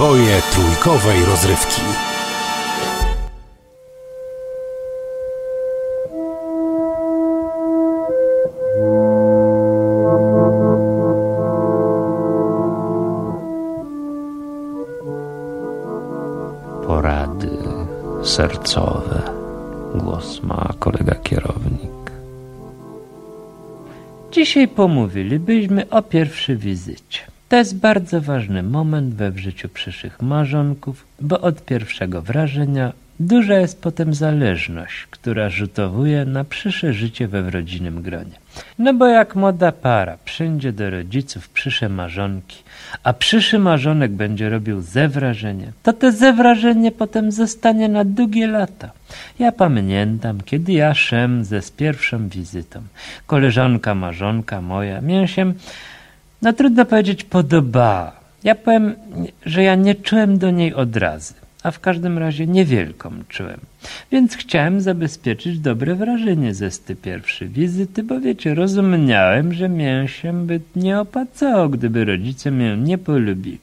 Przeboje trójkowej rozrywki. Porady sercowe. Głos ma kolega kierownik. Dzisiaj pomówilibyśmy o pierwszej wizycie. To jest bardzo ważny moment we w życiu przyszłych małżonków, bo od pierwszego wrażenia duża jest potem zależność, która rzutowuje na przyszłe życie we rodzinnym gronie. No bo jak młoda para przyjdzie do rodziców przyszłe marzonki, a przyszły marzonek będzie robił zewrażenie, to te zewrażenie potem zostanie na długie lata. Ja pamiętam, kiedy ja szem ze z pierwszą wizytą. Koleżanka marzonka moja, się no trudno powiedzieć podobała. Ja powiem, że ja nie czułem do niej odrazy, a w każdym razie niewielką czułem. Więc chciałem zabezpieczyć dobre wrażenie ze tej pierwszej wizyty, bo wiecie, rozumiałem, że mię się by nie opłacało, gdyby rodzice mnie nie polubili.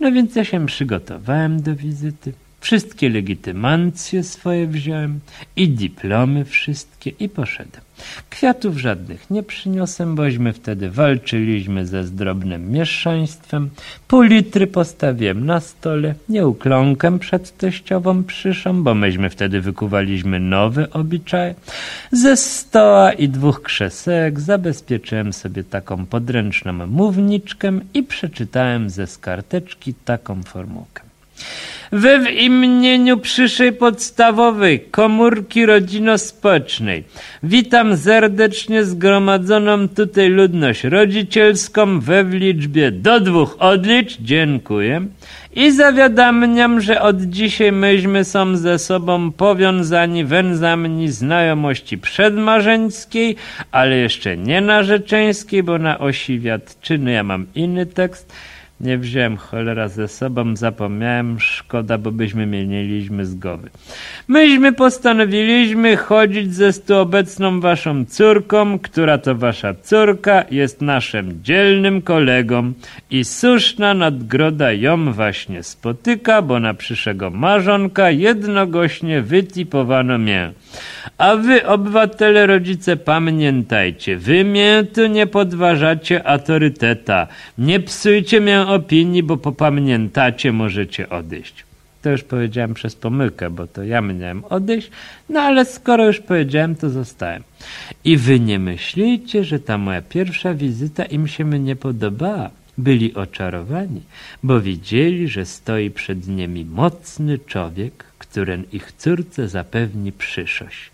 No więc ja się przygotowałem do wizyty. Wszystkie legitymancje swoje wziąłem i dyplomy wszystkie i poszedłem. Kwiatów żadnych nie przyniosłem, bośmy wtedy walczyliśmy ze zdrobnym mieszaństwem. Pół litry postawiłem na stole, nie ukląkłem przed teściową przyszą, bo myśmy wtedy wykuwaliśmy nowy obyczaj. Ze stoła i dwóch krzesełek zabezpieczyłem sobie taką podręczną mówniczkę i przeczytałem ze skarteczki taką formułkę. We w imieniu przyszłej podstawowej komórki rodzino-społecznej witam serdecznie zgromadzoną tutaj ludność rodzicielską we w liczbie do dwóch odlicz, dziękuję, i zawiadamiam, że od dzisiaj myśmy są ze sobą powiązani węzami znajomości przedmarzeńskiej, ale jeszcze nie narzeczeńskiej, bo na osi wiatczyny ja mam inny tekst, Nie wziąłem cholera ze sobą, zapomniałem, szkoda, bo byśmy mieliśmy z głowy. Myśmy postanowiliśmy chodzić ze stu obecną waszą córką, która to wasza córka jest naszym dzielnym kolegą i słuszna nadgroda ją właśnie spotyka, bo na przyszłego marzonka jednogośnie wytipowano mię. A wy, obywatele, rodzice, pamiętajcie, wy mię tu nie podważacie autoryteta. Nie psujcie mię opinii, bo popamiętacie, możecie odejść. To już powiedziałem przez pomyłkę, bo to ja miałem odejść, no ale skoro już powiedziałem, to zostałem. I wy nie myślicie, że ta moja pierwsza wizyta im się nie podobała. Byli oczarowani, bo widzieli, że stoi przed nimi mocny człowiek, któren ich córce zapewni przyszłość.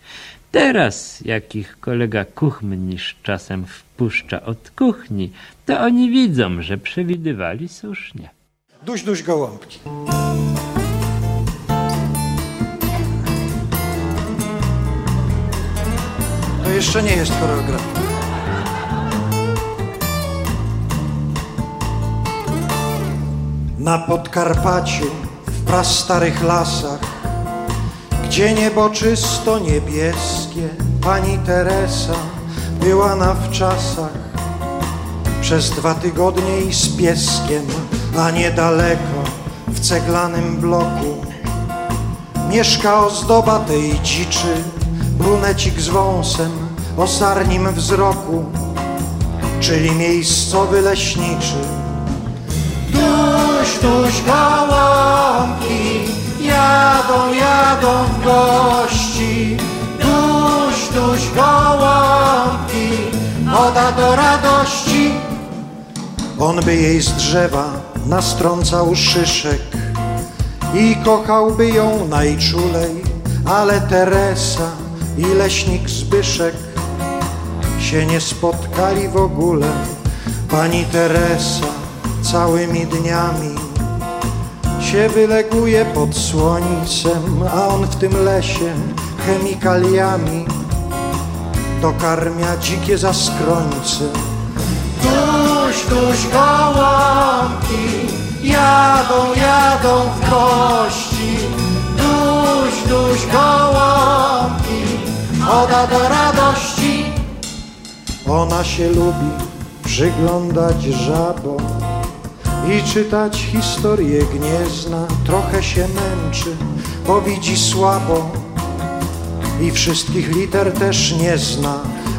Teraz, jak ich kolega kuchmistrz czasem wpuszcza od kuchni, to oni widzą, że przewidywali słusznie. Duś, duś gołąbki. To jeszcze nie jest choreografia. Na Podkarpaciu, w prastarych lasach, gdzie niebo czysto niebieskie, pani Teresa była na wczasach przez dwa tygodnie i z pieskiem, a niedaleko w ceglanym bloku mieszka ozdoba tej dziczy, brunecik z wąsem o sarnim wzroku, czyli miejscowy leśniczy. Duś, duś, gołąbki, jadą, jadą gości. Duś, duś, gołąbki, woda do radości. On by jej z drzewa nastrącał szyszek i kochałby ją najczulej, ale Teresa i leśnik Zbyszek się nie spotkali w ogóle. Pani Teresa całymi dniami się wyleguje pod słońcem, a on w tym lesie chemikaliami dokarmia dzikie zaskrońce. Duś, duś, gołąbki, jadą, jadą w kości. Duś, duś, gołąbki, woda do radości. Ona się lubi przyglądać żabom i czytać historię gniezna. Trochę się męczy, bo widzi słabo i wszystkich liter też nie zna.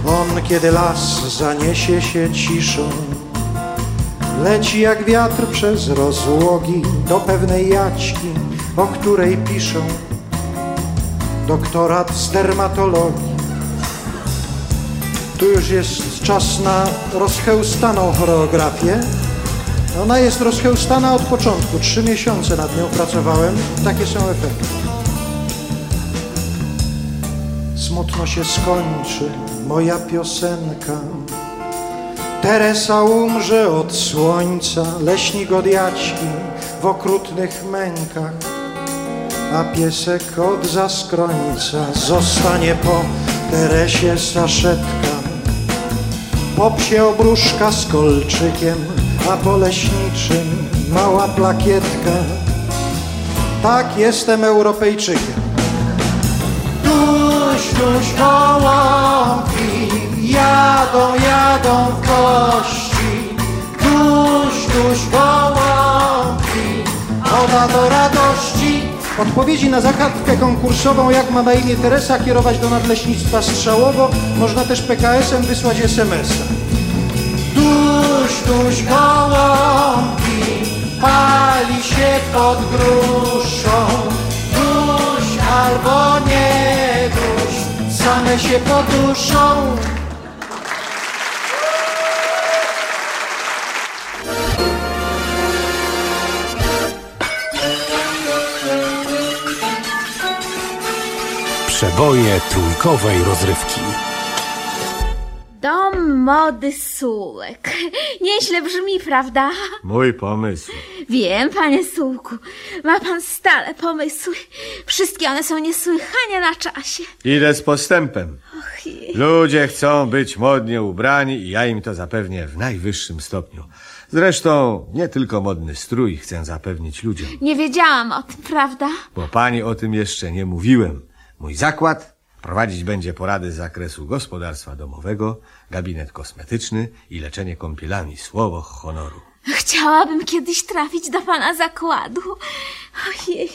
On, kiedy las zaniesie się ciszą, leci jak wiatr przez rozłogi do pewnej jaćki, o której piszą doktorat z dermatologii. Tu już jest czas na rozchełstaną choreografię. Ona jest rozchełstana od początku. Trzy miesiące nad nią pracowałem. Takie są efekty. Smutno się skończy moja piosenka. Teresa umrze od słońca, leśnik od jaćki w okrutnych mękach, a piesek od zaskrońca zostanie po Teresie saszetka. Po psie obruszka z kolczykiem, a po leśniczym mała plakietka. Tak, jestem Europejczykiem. Duś, duś, gołąbki, jadą, jadą w kości. Duś, duś, gołąbki, woda do radości. Odpowiedzi na zagadkę konkursową, jak ma na imię Teresa, kierować do Nadleśnictwa Strzałowo. Można też PKS-em wysłać SMS-a. Duś, gołąbki, pali się pod gruszą. Duś albo nie duś, same się poduszą. Przeboje trójkowej rozrywki. Mody Sułek. Nieźle brzmi, prawda? Mój pomysł. Wiem, panie Sułku. Ma pan stale pomysły. Wszystkie one są niesłychanie na czasie. Idę z postępem. Och, je- Ludzie chcą być modnie ubrani i ja im to zapewnię w najwyższym stopniu. Zresztą nie tylko modny strój chcę zapewnić ludziom, Nie wiedziałam o tym, prawda? bo pani o tym jeszcze nie mówiłem. Mój zakład prowadzić będzie porady z zakresu gospodarstwa domowego, gabinet kosmetyczny i leczenie kąpielami, słowo honoru. Chciałabym kiedyś trafić do pana zakładu. Ojej.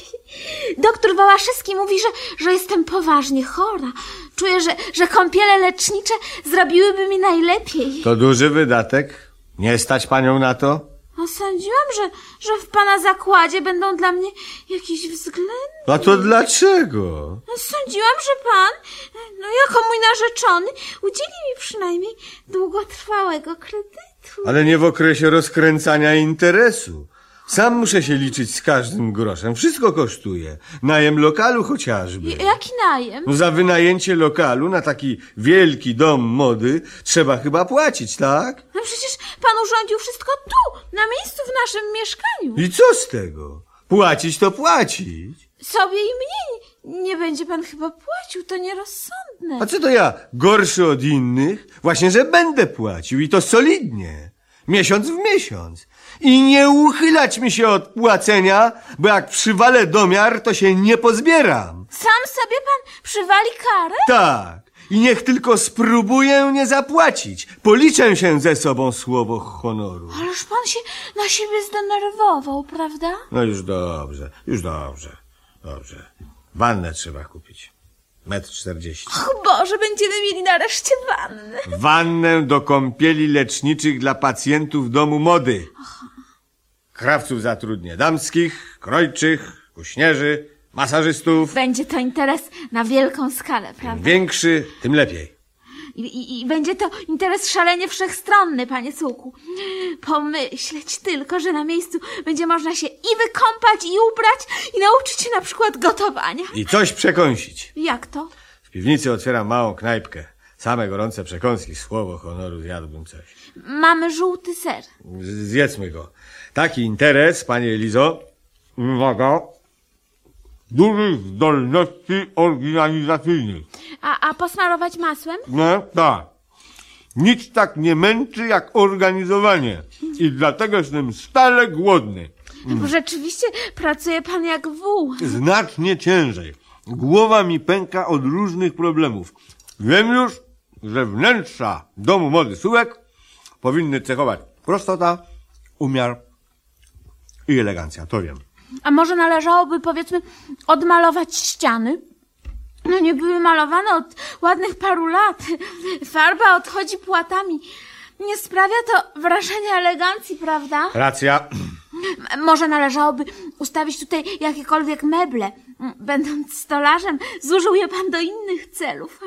Doktor Wałaszewski mówi, że, że jestem poważnie chora. Czuję, że, że kąpiele lecznicze zrobiłyby mi najlepiej. To duży wydatek? Nie stać panią na to? Sądziłam, że, że w pana zakładzie będą dla mnie jakieś względy. A to dlaczego? No, Sądziłam, że pan, no jako mój narzeczony, udzieli mi przynajmniej długotrwałego kredytu. Ale nie w okresie rozkręcania interesu. Sam muszę się liczyć z każdym groszem. Wszystko kosztuje. Najem lokalu chociażby. J- Jaki najem? No za wynajęcie lokalu na taki wielki dom mody trzeba chyba płacić, tak? No przecież pan urządził wszystko tu, na miejscu w naszym mieszkaniu. I co z tego? Płacić to płacić. Sobie i mnie nie będzie pan chyba płacił, to nierozsądne. A co to ja, gorszy od innych? Właśnie, że będę płacił i to solidnie. Miesiąc w miesiąc. I nie uchylać mi się od płacenia, bo jak przywalę domiar, to się nie pozbieram. Sam sobie pan przywali karę? Tak. I niech tylko spróbuję nie zapłacić. Policzę się ze sobą słowo honoru. Ależ pan się na siebie zdenerwował, prawda? No już dobrze, już dobrze, dobrze. Wannę trzeba kupić. Metr czterdzieści. Och Boże, będziemy mieli nareszcie wannę. Wannę do kąpieli leczniczych dla pacjentów domu mody. Krawców zatrudnię damskich, krojczych, kuśnierzy, masażystów. Będzie to interes na wielką skalę, Im prawda? większy, tym lepiej. I, i, I będzie to interes szalenie wszechstronny, panie Cuku. Pomyśleć tylko, że na miejscu będzie można się i wykąpać, i ubrać, i nauczyć się na przykład gotowania. I coś przekąsić. Jak to? W piwnicy otwieram małą knajpkę. Same gorące przekąski, słowo honoru, zjadłbym coś. Mamy żółty ser. Zjedzmy go. Taki interes, panie Elizo, uwaga, dużych zdolności organizacyjnych. A, a posmarować masłem? No tak. Nic tak nie męczy jak organizowanie. I dlatego jestem stale głodny. Bo rzeczywiście pracuje pan jak wół. Znacznie ciężej. Głowa mi pęka od różnych problemów. Wiem już, że wnętrza domu mody Sułek powinny cechować prostota, umiar i elegancja. To wiem. A może należałoby, powiedzmy, odmalować ściany? No nie były malowane od ładnych paru lat. Farba odchodzi płatami. Nie sprawia to wrażenia elegancji, prawda? Racja. Może należałoby ustawić tutaj jakiekolwiek meble. Będąc stolarzem, zużył je pan do innych celów.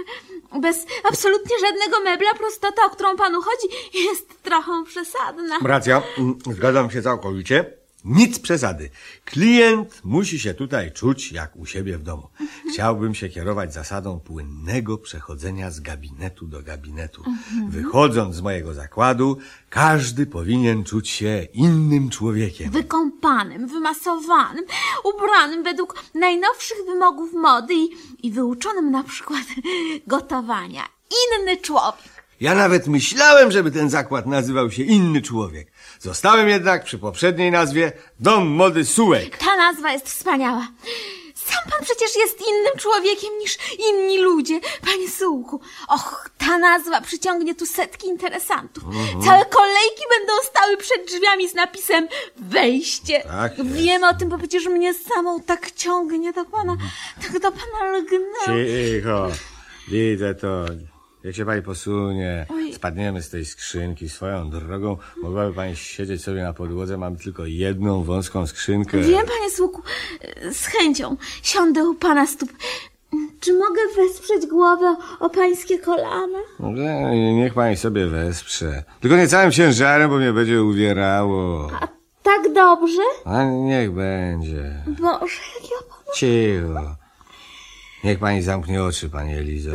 Bez absolutnie żadnego mebla prostota, o którą panu chodzi, jest trochę przesadna. Racja. Mm, Zgadzam się całkowicie. Nic przesady. Klient musi się tutaj czuć jak u siebie w domu. Chciałbym się kierować zasadą płynnego przechodzenia z gabinetu do gabinetu. Wychodząc z mojego zakładu, każdy powinien czuć się innym człowiekiem. wykąpanym, wymasowanym, ubranym według najnowszych wymogów mody i, i wyuczonym na przykład gotowania. Inny człowiek. Ja nawet myślałem, żeby ten zakład nazywał się Inny Człowiek. Zostałem jednak przy poprzedniej nazwie Dom Mody Sułek. Ta nazwa jest wspaniała. Sam pan przecież jest innym człowiekiem niż inni ludzie, panie Sułku. Och, ta nazwa przyciągnie tu setki interesantów. Całe kolejki będą stały przed drzwiami z napisem wejście. Tak jest. Wiem o tym, bo przecież mnie samą tak ciągnie do pana, tak do pana lgnęło. Cicho, widzę to. Jak się pani posunie, Oj. spadniemy z tej skrzynki swoją drogą. Mogłaby pani siedzieć sobie na podłodze, mam tylko jedną wąską skrzynkę. Wiem, panie Słuku, z chęcią siądę u pana stóp. Czy mogę wesprzeć głowę o pańskie kolana? No, Niech pani sobie wesprze. Tylko nie całym ciężarem, bo mnie będzie uwierało. A tak dobrze? A niech będzie. Boże, jak ja pana... Cicho. Niech pani zamknie oczy, pani Elizo.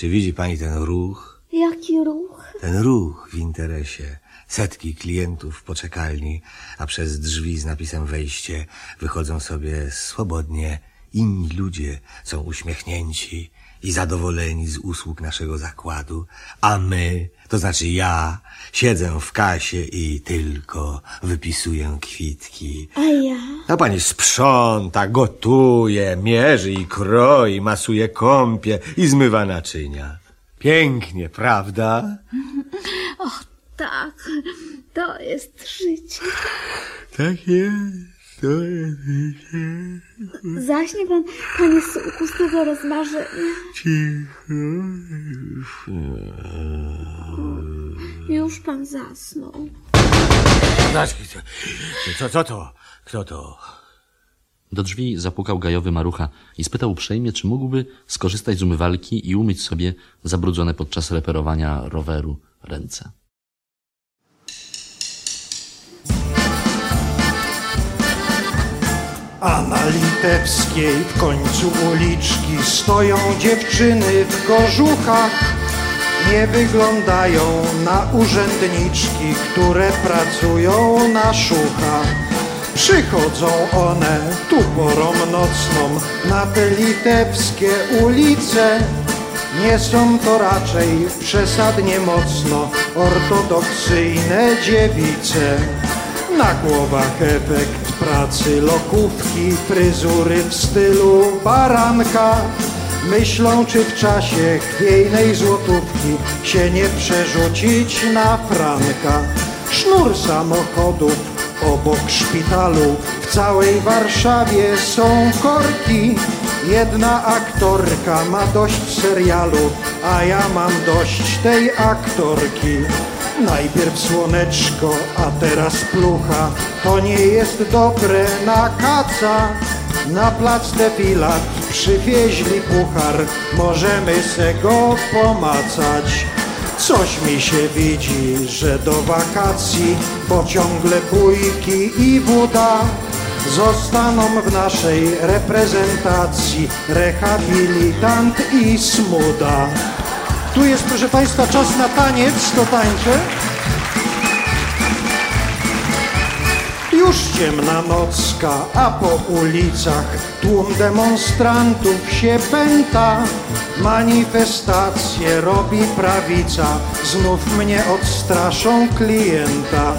Czy widzi pani ten ruch? Jaki ruch? Ten ruch w interesie. Setki klientów w poczekalni, a przez drzwi z napisem wejście wychodzą sobie swobodnie inni ludzie. Są uśmiechnięci i zadowoleni z usług naszego zakładu, a my, to znaczy ja, siedzę w kasie i tylko wypisuję kwitki. A ja? A pani sprząta, gotuje, mierzy i kroi, masuje kąpie i zmywa naczynia. Pięknie, prawda? Och, tak. To jest życie. Tak jest. Zaśnie pan, panie Sułku, z tego rozmarzenia. Cicho. Już pan zasnął. Znaczy, Co, co to? Kto to? Do drzwi zapukał gajowy marucha i spytał uprzejmie, czy mógłby skorzystać z umywalki i umyć sobie zabrudzone podczas reperowania roweru ręce. A na Litewskiej w końcu uliczki stoją dziewczyny w kożuchach. Nie wyglądają na urzędniczki, które pracują na szuchach. Przychodzą one tu porą nocną na te litewskie ulice. Nie są to raczej przesadnie mocno ortodoksyjne dziewice. Na głowach efekt pracy lokówki, fryzury w stylu baranka. Myślą, czy w czasie chwiejnej złotówki się nie przerzucić na franka. Sznur samochodów obok szpitalu w całej Warszawie są korki. Jedna aktorka ma dość serialu, a ja mam dość tej aktorki. Najpierw słoneczko, a teraz plucha, to nie jest dobre na kaca. Na plac defilat przywieźli puchar, możemy se go pomacać. Coś mi się widzi, że do wakacji, bo ciągle bójki i woda zostaną w naszej reprezentacji rehabilitant i smuda. Tu jest, proszę Państwa, czas na taniec, to tańczę. Już ciemna nocka, a po ulicach tłum demonstrantów się pęta. Manifestacje robi prawica, znów mnie odstraszą klienta.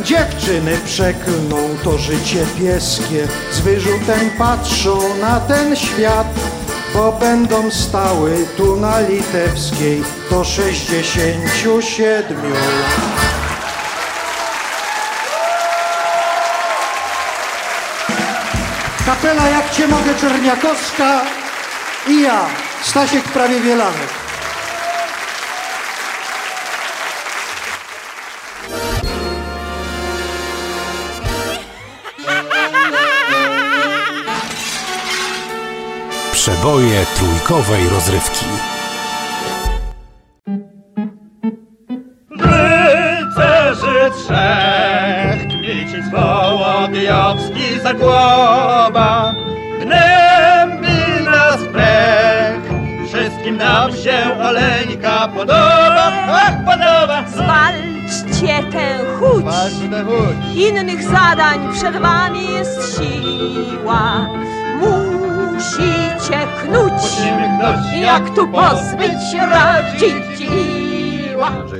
Dziewczyny przeklną to życie pieskie, z wyrzutem patrzą na ten świat, bo będą stały tu na Litewskiej do sześćdziesięciu siedmiu lat. Kapela Jak Cię Mogę Czerniakowska i ja, Stasiek Prawie Wielanek. Przeboje trójkowej rozrywki. Rycerzy trzech, Kmicic, Wołodyjowski, Zagłoba, gnębi nas plech. Wszystkim nam się Oleńka podoba, ach, podoba. Zwalczcie tę chuć. Tę chuć. Innych zadań przed wami jest siła. Musicie knuć. Jak tu pozbyć się radziła.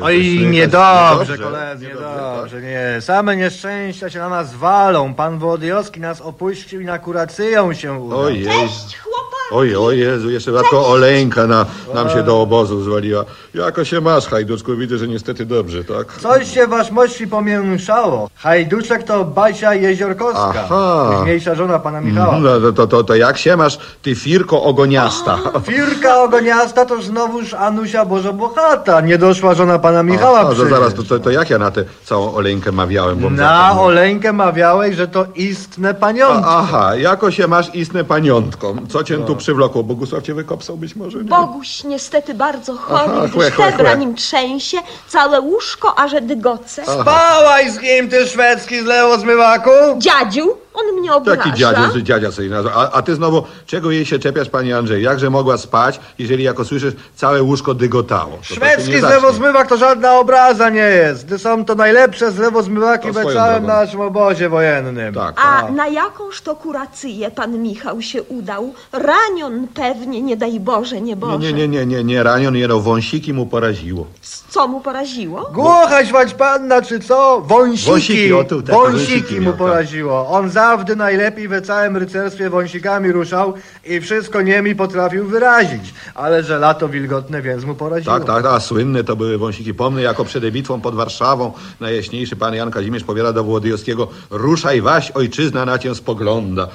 Oj, niedobrze, koledzy, niedobrze, nie. Same nieszczęścia się na nas walą. Pan Wołodyjowski nas opuścił i na kurację się udał. Cześć, chłopaki. Oj, o Jezu, jeszcze tylko oleńka na, nam się do obozu zwaliła. Jako się masz, hajduczku, widzę, że niestety dobrze, tak? Coś się wasz mości pomieszało. Hajduczek to Basia Jeziorkowska. Aha. Późniejsza żona pana Michała. No, to, to, to, to jak się masz, ty firko ogoniasta? Firka ogoniasta to znowuż Anusia Bożobochata. Niedoszła żona pana Michała A, to przecież. zaraz, to, to, to jak ja na tę całą oleńkę mawiałem? Bo Na. Oleńkę mawiałeś, że to istne A, paniątko. aha, jako się masz istne paniątką. Co cię tu przywlokło? Bogusław cię wykopsał być może? Nie? Boguś niestety bardzo chory, Aha, gdyż chłe, chłe, chłe. nim trzęsie, całe łóżko, a że dygoce. Spałaś z nim, ty szwedzki z Leo zmywaku? Dziadziu, On mnie obraża. Taki dziadzia, że dziadzia sobie nazwał. A, a ty znowu, czego jej się czepiasz, panie Andrzej? Jakże mogła spać, jeżeli jako słyszysz, całe łóżko dygotało? To to się Szwedzki nie zacznie. zlewozmywak to żadna obraza nie jest. Gdy Są to najlepsze zlewozmywaki To we swoją całym drogą. naszym obozie wojennym. Tak. A na jakąż to kurację pan Michał się udał? Ranion pewnie, nie daj Boże, nie Boże. Nie, nie, nie, nie, nie, ranion jeno wąsiki mu poraziło. Co mu poraziło? Głucha śwać panna, czy co? Wąsiki. Wąsiki, o tu, wąsiki wąsiki mu miał, tak. poraziło. On zawdy najlepiej we całym rycerstwie wąsikami ruszał i wszystko niemi potrafił wyrazić. Ale że lato wilgotne, więc mu poraziło. Tak, tak, tak, słynne to były wąsiki. Pomnę, jako przed bitwą pod Warszawą najjaśniejszy pan Jan Kazimierz powiada do Włodyjowskiego ruszaj waś, ojczyzna na cię spogląda.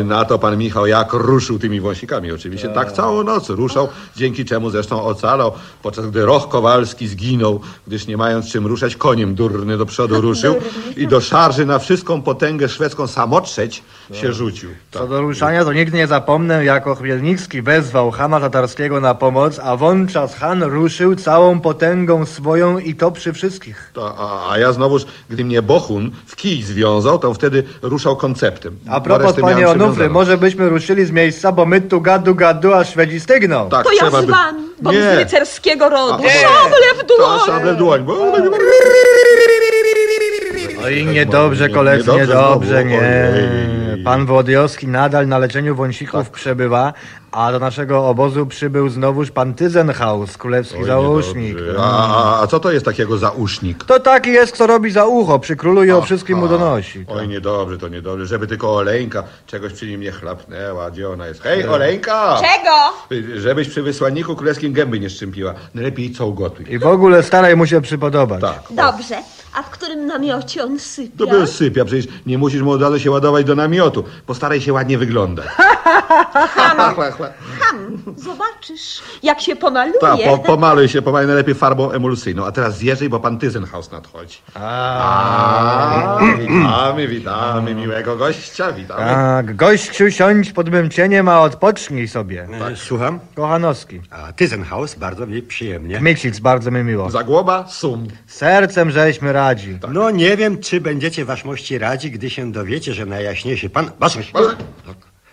Y, Na to pan Michał jak ruszył tymi wąsikami oczywiście. Tak całą noc ruszał, dzięki czemu zresztą ocalał, podczas gdy Roch Kowalski zginął, gdyż nie mając czym ruszać, koniem durny do przodu ruszył i do szarży na wszystką potęgę szwedzką samotrzeć się rzucił. Co do ruszania, to nigdy nie zapomnę, jako Chmielnicki wezwał Hana Tatarskiego na pomoc, a wówczas Han ruszył całą potęgą swoją i to przy wszystkich. To, a, a ja znowuż, gdy mnie Bohun w kij związał, to wtedy ruszał konceptem. A propos, panie Onufry, może byśmy ruszyli z miejsca, bo my tu gadu gadu, a Szwedzi stygną. Tak, To ja z by- wami, bo Nie. z rycerskiego rodu. A. Szable w dłoń. szable w dłoń. Bo... Oj, niedobrze, Nie- koledzy, niedobrze nie. Pan Włodyjowski nadal na leczeniu wąsików przebywa, a do naszego obozu przybył znowuż pan Tyzenhaus, królewski Oj, niedobrze. A, a, a co to jest takiego zausznik? To taki jest, kto robi za ucho przy królu i o wszystkim mu donosi. Oj, niedobrze, to niedobrze. Żeby tylko Oleńka czegoś przy nim nie chlapnęła. Gdzie ona jest? Hej, Oleńka! Czego? Żebyś przy wysłanniku królewskim gęby nie szczępiła. Najlepiej co ugotuj. I w ogóle staraj mu się przypodobać. Tak. Dobrze. A w którym namiocie on sypia? To by sypia, przecież nie musisz mu od razu się ładować do namiotu. Postaraj się ładnie wyglądać. Ham, zobaczysz, jak się pomaluje. Tak, po, pomaluj się, pomaluj najlepiej farbą emulsyjną. A teraz zjeżdżaj, bo pan Tyzenhaus nadchodzi. A, witamy, witamy, miłego gościa, witamy. Tak, gościu siądź pod mym cieniem, a odpocznij sobie. E, Słucham? Kochanowski. A Tyzenhaus, bardzo mi przyjemnie. Kmiksic, bardzo mi miło. Zagłoba, sum. Sercem żeśmy radzi. No nie wiem, czy będziecie waszmości radzi, gdy się dowiecie, że najjaśniejszy pan... Basoś!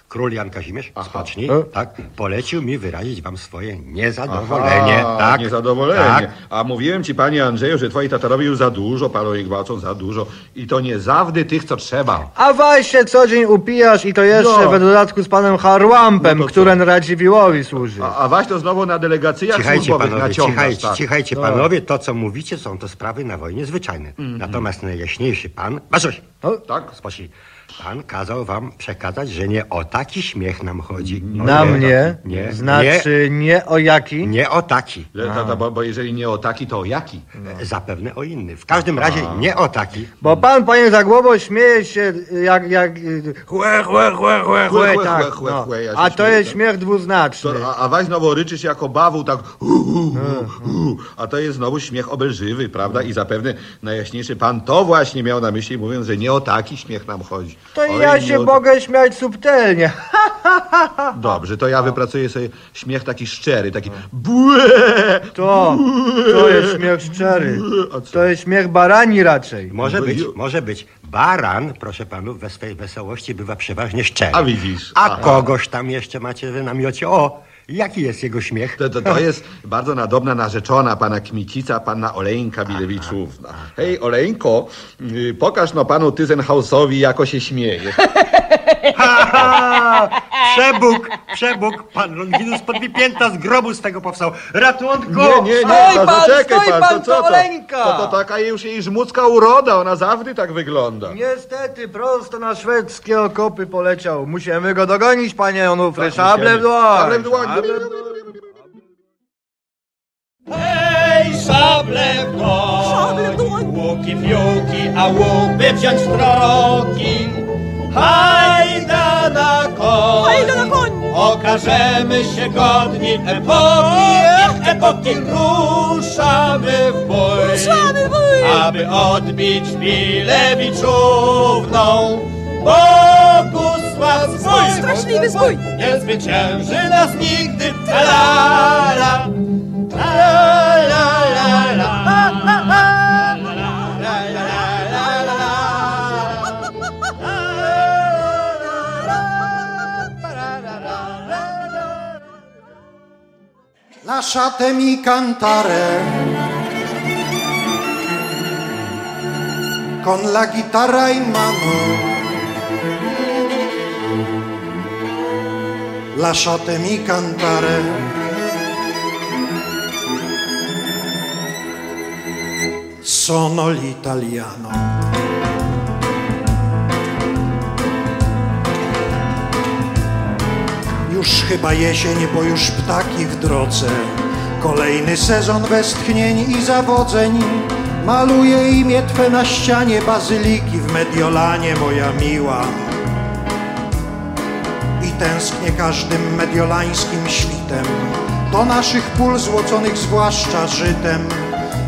Król Jan Kazimierz, spocznij, E? tak, polecił mi wyrazić wam swoje niezadowolenie, Aha, tak? Niezadowolenie. Tak. A mówiłem ci, panie Andrzeju, że twoi tatarowie już za dużo palą i gwałcą za dużo. I to nie zawdy tych, co trzeba. A weź się co dzień upijasz i to jeszcze No. w dodatku z panem Harłampem, No który Radziwiłłowi służy. A, a waś to znowu na delegacyjach Cichajcie służbowych panowie, naciągasz. cichajcie, tak. cichajcie No. panowie, to co mówicie są to sprawy na wojnie zwyczajne. Natomiast najjaśniejszy pan... Basoś! No, Tak? Spocznij. Pan kazał wam przekazać, że nie o taki śmiech nam chodzi. O na nie, mnie, Nie, znaczy nie, o jaki. nie, nie o taki. Że ta, ta, bo, bo jeżeli nie o taki, to o jaki? E, Zapewne o inny. W każdym razie nie o taki. Bo pan, panie Zagłobo, śmieje się jak, jak chłe, chłe, chłe, chłe, Chłe, tak. chłe, chłe, no. chłe, ja A to śmieję, jest tak. śmiech dwuznaczny. To, a, a waś znowu ryczysz jako bawu, tak hu, hu, hu, hu. A to jest znowu śmiech obelżywy, prawda? I zapewne najjaśniejszy pan to właśnie miał na myśli, mówiąc, że nie o taki śmiech nam chodzi. To Oj, ja nie się o- mogę śmiać subtelnie. Dobrze, to ja wypracuję sobie śmiech taki szczery, taki bue, To, to jest śmiech szczery. A co? To jest śmiech barani raczej. Może być, ju- może być. Baran, proszę panów, we swej wesołości bywa przeważnie szczery. A widzisz. A Aha. kogoś tam jeszcze macie w namiocie. O, jaki jest jego śmiech? To, to, to jest bardzo nadobna narzeczona pana Kmicica, panna Oleńka Bilewiczówna. Hej, Oleńko, y, pokaż no panu Tyzenhausowi, jako się śmieje. Przebóg, przebóg, pan Longinus podbipięta z grobu z tego powstał. Ratunku! Nie, nie, nie, Stoi to pan, zaczekaj stoi pan, pan, to co to to? Oleńka. To, to taka już jej żmudzka uroda, ona zawsze tak wygląda. Niestety, prosto na szwedzkie okopy poleciał. Musimy go dogonić, panie Onufry. Dłoń. Szable w dłoń. Szable w dłoń. Hej, szable w dłoń, łuki fiuki, a łupy wziąć w troki. Hajda na koń, Hajda na koń. okażemy się godni epoki, epoki ruszamy w bój. Ruszamy w bój. Aby odbić Bilewiczówną, ponad swój! Straszliwy swój! Nie zwycięży nas nigdy! La la la! La la la la! la, la. Lasciate mi cantare con la chitarra in mano. Lasciatemi cantare. Sono l'italiano. Już chyba jesień, bo już ptaki w drodze. Kolejny sezon westchnień i zawodzeń. Maluję imię Twe na ścianie bazyliki w Mediolanie, moja miła. I tęsknię każdym mediolańskim świtem, do naszych pól złoconych zwłaszcza żytem.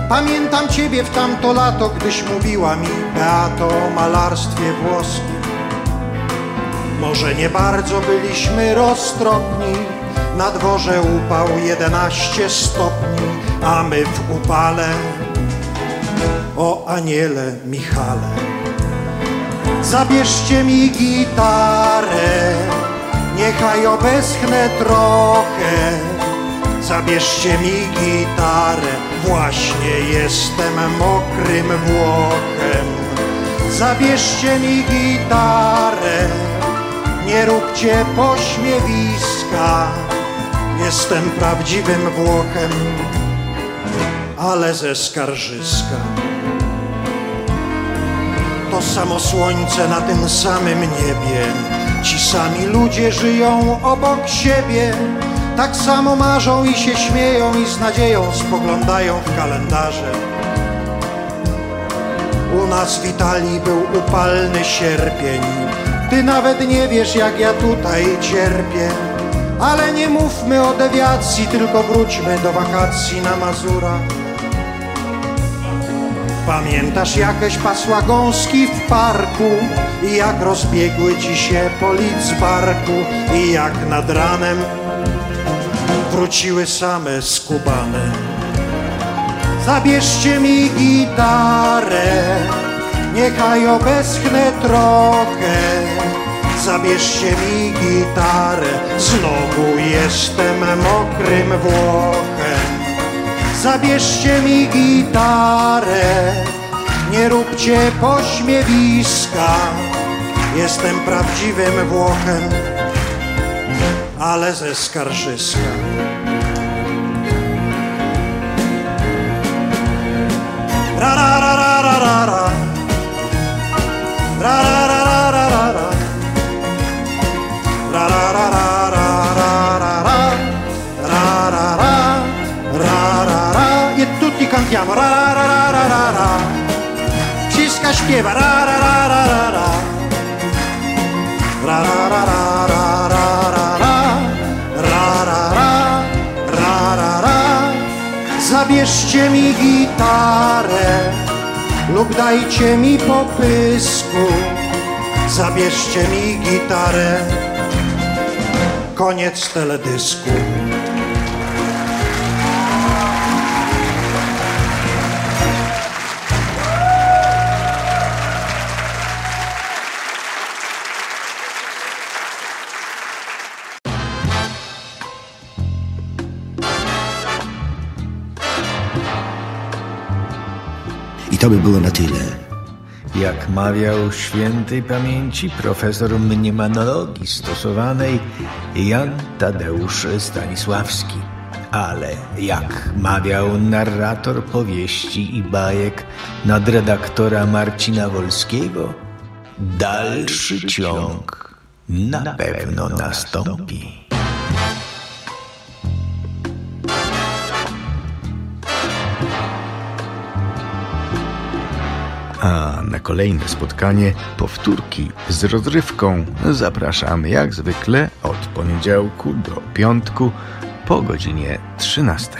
Pamiętam Ciebie w tamto lato, gdyś mówiła mi, Beato, o malarstwie włoskim. Może nie bardzo byliśmy roztropni, na dworze upał 11 stopni, a my w upale o aniele Michale. Zabierzcie mi gitarę, niechaj obeschnę trochę. Zabierzcie mi gitarę, właśnie jestem mokrym Włochem. Zabierzcie mi gitarę, nie róbcie pośmiewiska. Jestem prawdziwym Włochem, ale ze skarżyska. To samo słońce na tym samym niebie, ci sami ludzie żyją obok siebie. Tak samo marzą i się śmieją i z nadzieją spoglądają w kalendarze. U nas w Italii był upalny sierpień. Ty nawet nie wiesz, jak ja tutaj cierpię. Ale nie mówmy o dewiacji, tylko wróćmy do wakacji na Mazurach. Pamiętasz jakieś pasła gąski w parku i jak rozbiegły ci się barku i jak nad ranem wróciły same skubane. Zabierzcie mi gitarę, niechaj obeschnę trochę. Zabierzcie mi gitarę, znowu jestem mokrym Włochem. Zabierzcie mi gitarę, nie róbcie pośmiewiska. Jestem prawdziwym Włochem, ale ze skarżyska. Śpiewa ra ra ra ra ra ra. Ra ra ra ra. Zabierzcie mi gitarę lub dajcie mi popysku. Zabierzcie mi gitarę. Koniec teledysku. To by było na tyle. Jak mawiał świętej pamięci profesor mniemanologii stosowanej Jan Tadeusz Stanisławski. Ale jak mawiał narrator powieści i bajek nadredaktora Marcina Wolskiego, dalszy ciąg na pewno nastąpi. A na kolejne spotkanie powtórki z rozrywką zapraszamy jak zwykle od poniedziałku do piątku po godzinie 13.